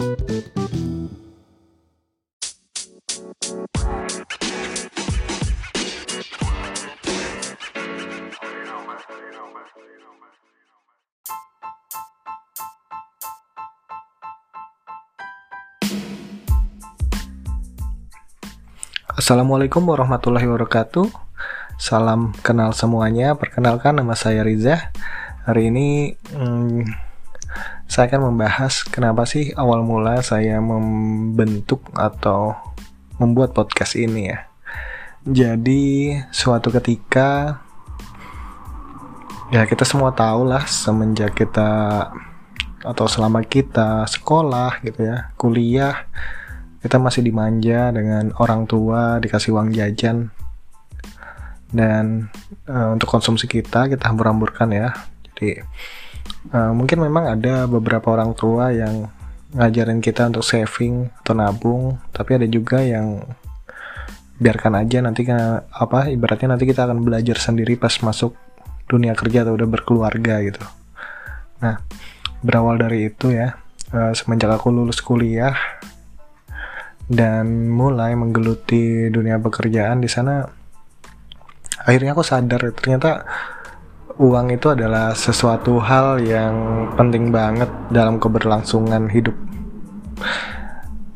Assalamualaikum warahmatullahi wabarakatuh. Salam kenal semuanya. Perkenalkan nama saya Riza. Hari ini hmm, Saya akan membahas Kenapa sih awal mula saya membentuk Atau membuat podcast ini ya. Jadi suatu ketika Ya kita semua tahu lah Semenjak kita Atau selama kita sekolah gitu ya Kuliah kita masih dimanja dengan orang tua dikasih uang jajan. Dan uh, untuk konsumsi kita kita hambur-hamburkan ya. Jadi uh, mungkin memang ada beberapa orang tua yang ngajarin kita untuk saving atau nabung tapi ada juga yang biarkan aja nanti apa ibaratnya nanti kita akan belajar sendiri pas masuk dunia kerja atau udah berkeluarga gitu. Nah berawal dari itu ya uh, semenjak aku lulus kuliah dan mulai menggeluti dunia pekerjaan di sana akhirnya aku sadar ternyata uang itu adalah sesuatu hal yang penting banget dalam keberlangsungan hidup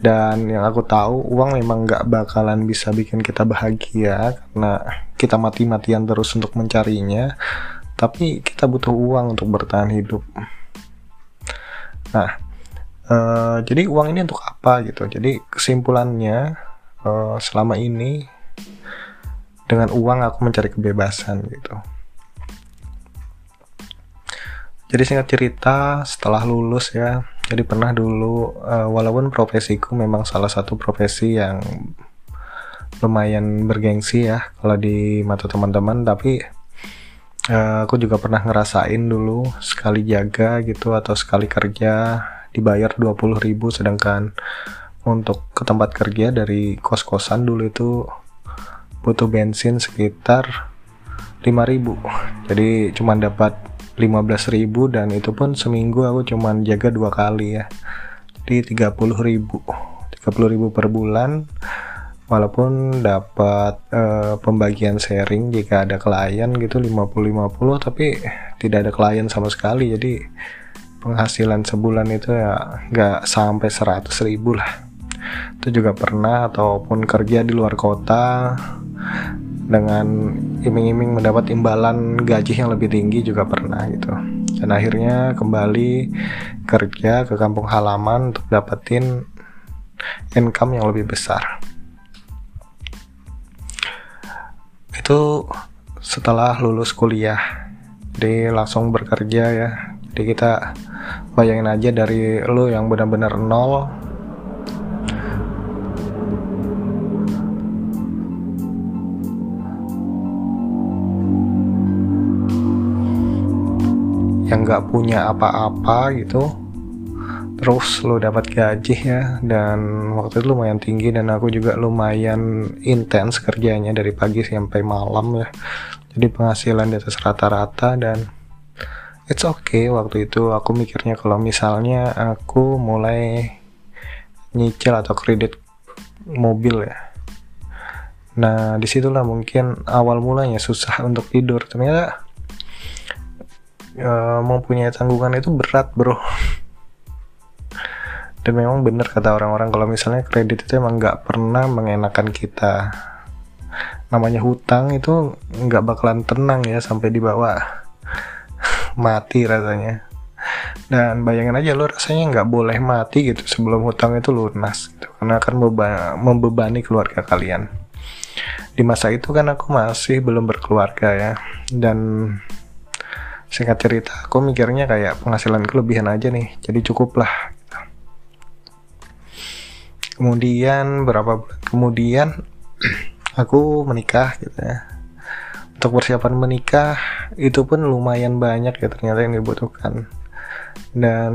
dan yang aku tahu uang memang gak bakalan bisa bikin kita bahagia karena kita mati-matian terus untuk mencarinya tapi kita butuh uang untuk bertahan hidup nah Uh, jadi uang ini untuk apa gitu. Jadi kesimpulannya uh, selama ini dengan uang aku mencari kebebasan gitu. Jadi singkat cerita setelah lulus ya, jadi pernah dulu uh, walaupun profesiku memang salah satu profesi yang lumayan bergengsi ya kalau di mata teman-teman, tapi uh, aku juga pernah ngerasain dulu sekali jaga gitu atau sekali kerja dibayar 20 ribu sedangkan untuk ke tempat kerja dari kos-kosan dulu itu butuh bensin sekitar 5000 jadi cuma dapat 15 ribu dan itu pun seminggu aku cuma jaga dua kali ya. Jadi 30 ribu 30 ribu per bulan walaupun dapat uh, pembagian sharing jika ada klien gitu 50-50 tapi tidak ada klien sama sekali. Jadi penghasilan sebulan itu ya nggak sampai 100 ribu lah. Itu juga pernah ataupun kerja di luar kota dengan iming-iming mendapat imbalan gaji yang lebih tinggi juga pernah gitu. Dan akhirnya kembali kerja ke kampung halaman untuk dapetin income yang lebih besar. Itu setelah lulus kuliah. Jadi langsung bekerja ya. Jadi kita bayangin aja dari lo yang benar-benar nol yang nggak punya apa-apa gitu. Terus lo dapat gaji ya dan waktu itu lumayan tinggi dan aku juga lumayan intens kerjanya dari pagi sampai malam ya. Jadi penghasilan di atas rata-rata dan it's okay. Waktu itu aku mikirnya kalau misalnya aku mulai nyicil atau kredit mobil ya. Nah di situlah mungkin awal mulanya susah untuk tidur. Ternyata uh, mempunyai tanggungan itu berat bro. Dan memang benar kata orang-orang kalau misalnya kredit itu emang nggak pernah mengenakan kita. Namanya hutang itu nggak bakalan tenang ya sampai di bawah. Mati rasanya. Dan bayangin aja lo rasanya nggak boleh mati gitu sebelum hutang itu lunas gitu. Karena akan membebani keluarga kalian. Di masa itu kan aku masih belum berkeluarga ya. Dan singkat cerita aku mikirnya kayak penghasilan kelebihan aja nih jadi cukup lah gitu. kemudian berapa bulan? Kemudian aku menikah gitu ya. Untuk persiapan menikah itu pun lumayan banyak ya ternyata yang dibutuhkan. Dan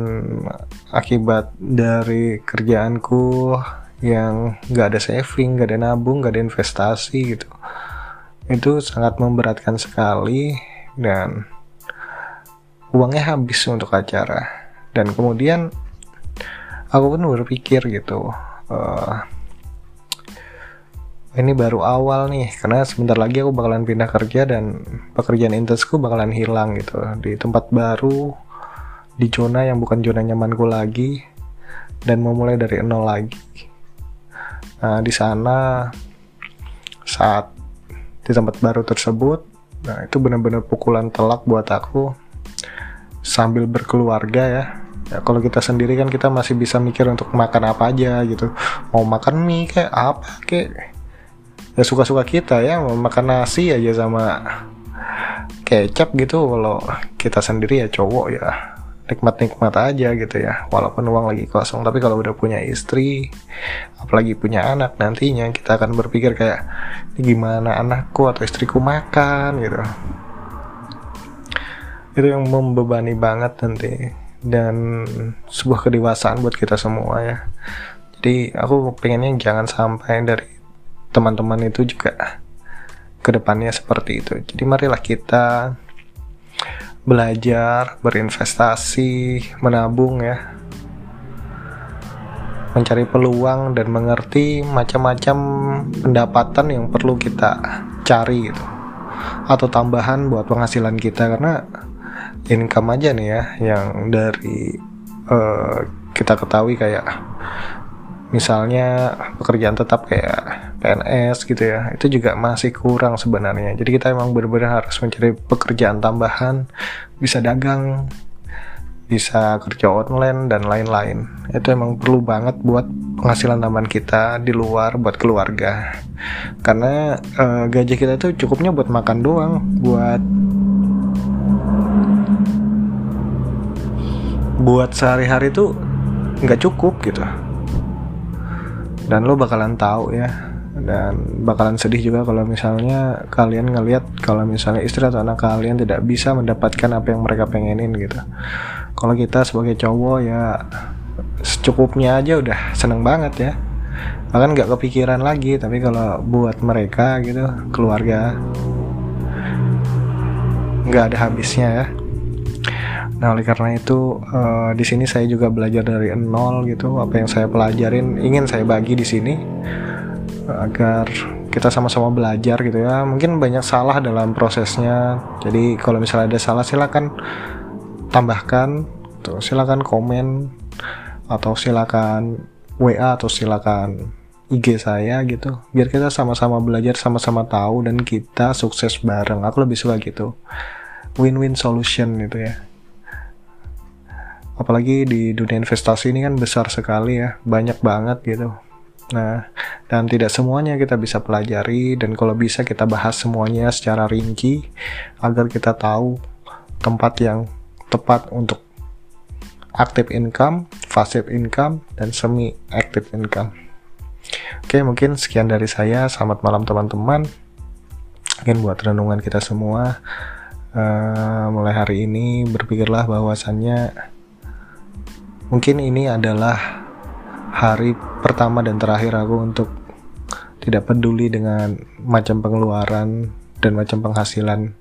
akibat dari kerjaanku yang gak ada saving, gak ada nabung, gak ada investasi gitu itu sangat memberatkan sekali. Dan uangnya habis untuk acara. Dan kemudian aku pun berpikir gitu uh, ini baru awal nih karena sebentar lagi aku bakalan pindah kerja dan pekerjaan intensku bakalan hilang gitu. Di tempat baru di zona yang bukan zona nyamanku lagi dan memulai dari nol lagi. Nah di sana saat di tempat baru tersebut nah itu benar-benar pukulan telak buat aku sambil berkeluarga ya. Ya kalau kita sendiri kan kita masih bisa mikir untuk makan apa aja gitu. Mau makan mie kayak apa kayak ya suka-suka kita ya mau makan nasi aja sama kecap gitu. Kalau kita sendiri ya cowok ya nikmat-nikmat aja gitu ya. Walaupun uang lagi kosong tapi kalau udah punya istri apalagi punya anak nantinya kita akan berpikir kayak gimana anakku atau istriku makan? gitu itu yang membebani banget nanti dan sebuah kedewasaan buat kita semua ya jadi aku pengennya jangan sampai dari teman-teman itu juga ke depannya seperti itu jadi marilah kita belajar, berinvestasi, menabung ya. Mencari peluang dan mengerti macam-macam pendapatan yang perlu kita cari gitu. Atau tambahan buat penghasilan kita karena income aja nih ya yang dari uh, kita ketahui kayak misalnya pekerjaan tetap kayak PNS gitu ya itu juga masih kurang sebenarnya. Jadi kita emang benar-benar harus mencari pekerjaan tambahan bisa dagang bisa kerja online dan lain-lain. Itu emang perlu banget buat penghasilan tambahan kita di luar buat keluarga. Karena uh, gaji kita itu cukupnya buat makan doang buat buat sehari-hari tuh nggak cukup gitu. Dan lo bakalan tahu ya. Dan bakalan sedih juga kalau misalnya kalian ngelihat kalau misalnya istri atau anak kalian tidak bisa mendapatkan apa yang mereka pengenin gitu. Kalau kita sebagai cowok ya secukupnya aja udah seneng banget ya. Bahkan nggak kepikiran lagi tapi kalau buat mereka gitu keluarga nggak ada habisnya ya Nah, oleh karena itu uh, di sini saya juga belajar dari nol gitu. Apa yang saya pelajarin ingin saya bagi di sini agar kita sama-sama belajar gitu ya. Mungkin banyak salah dalam prosesnya. Jadi kalau misalnya ada salah silakan tambahkan, tuh silakan komen atau silakan WA atau silakan IG saya gitu. Biar kita sama-sama belajar, sama-sama tahu dan kita sukses bareng. Aku lebih suka gitu. Win-win solution gitu ya apalagi di dunia investasi ini kan besar sekali ya banyak banget gitu nah dan tidak semuanya kita bisa pelajari dan kalau bisa kita bahas semuanya secara rinci agar kita tahu tempat yang tepat untuk active income, passive income, dan semi active income. Oke, mungkin sekian dari saya. Selamat malam teman-teman. Mungkin buat renungan kita semua uh, mulai hari ini berpikirlah bahwasannya mungkin ini adalah hari pertama dan terakhir aku untuk tidak peduli dengan macam pengeluaran dan macam penghasilan.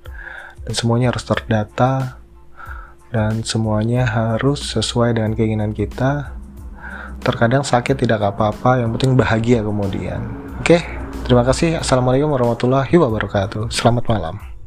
Dan semuanya harus terdata dan semuanya harus sesuai dengan keinginan kita. Terkadang sakit tidak apa-apa yang penting bahagia kemudian. Oke terima kasih. Assalamualaikum warahmatullahi wabarakatuh. Selamat malam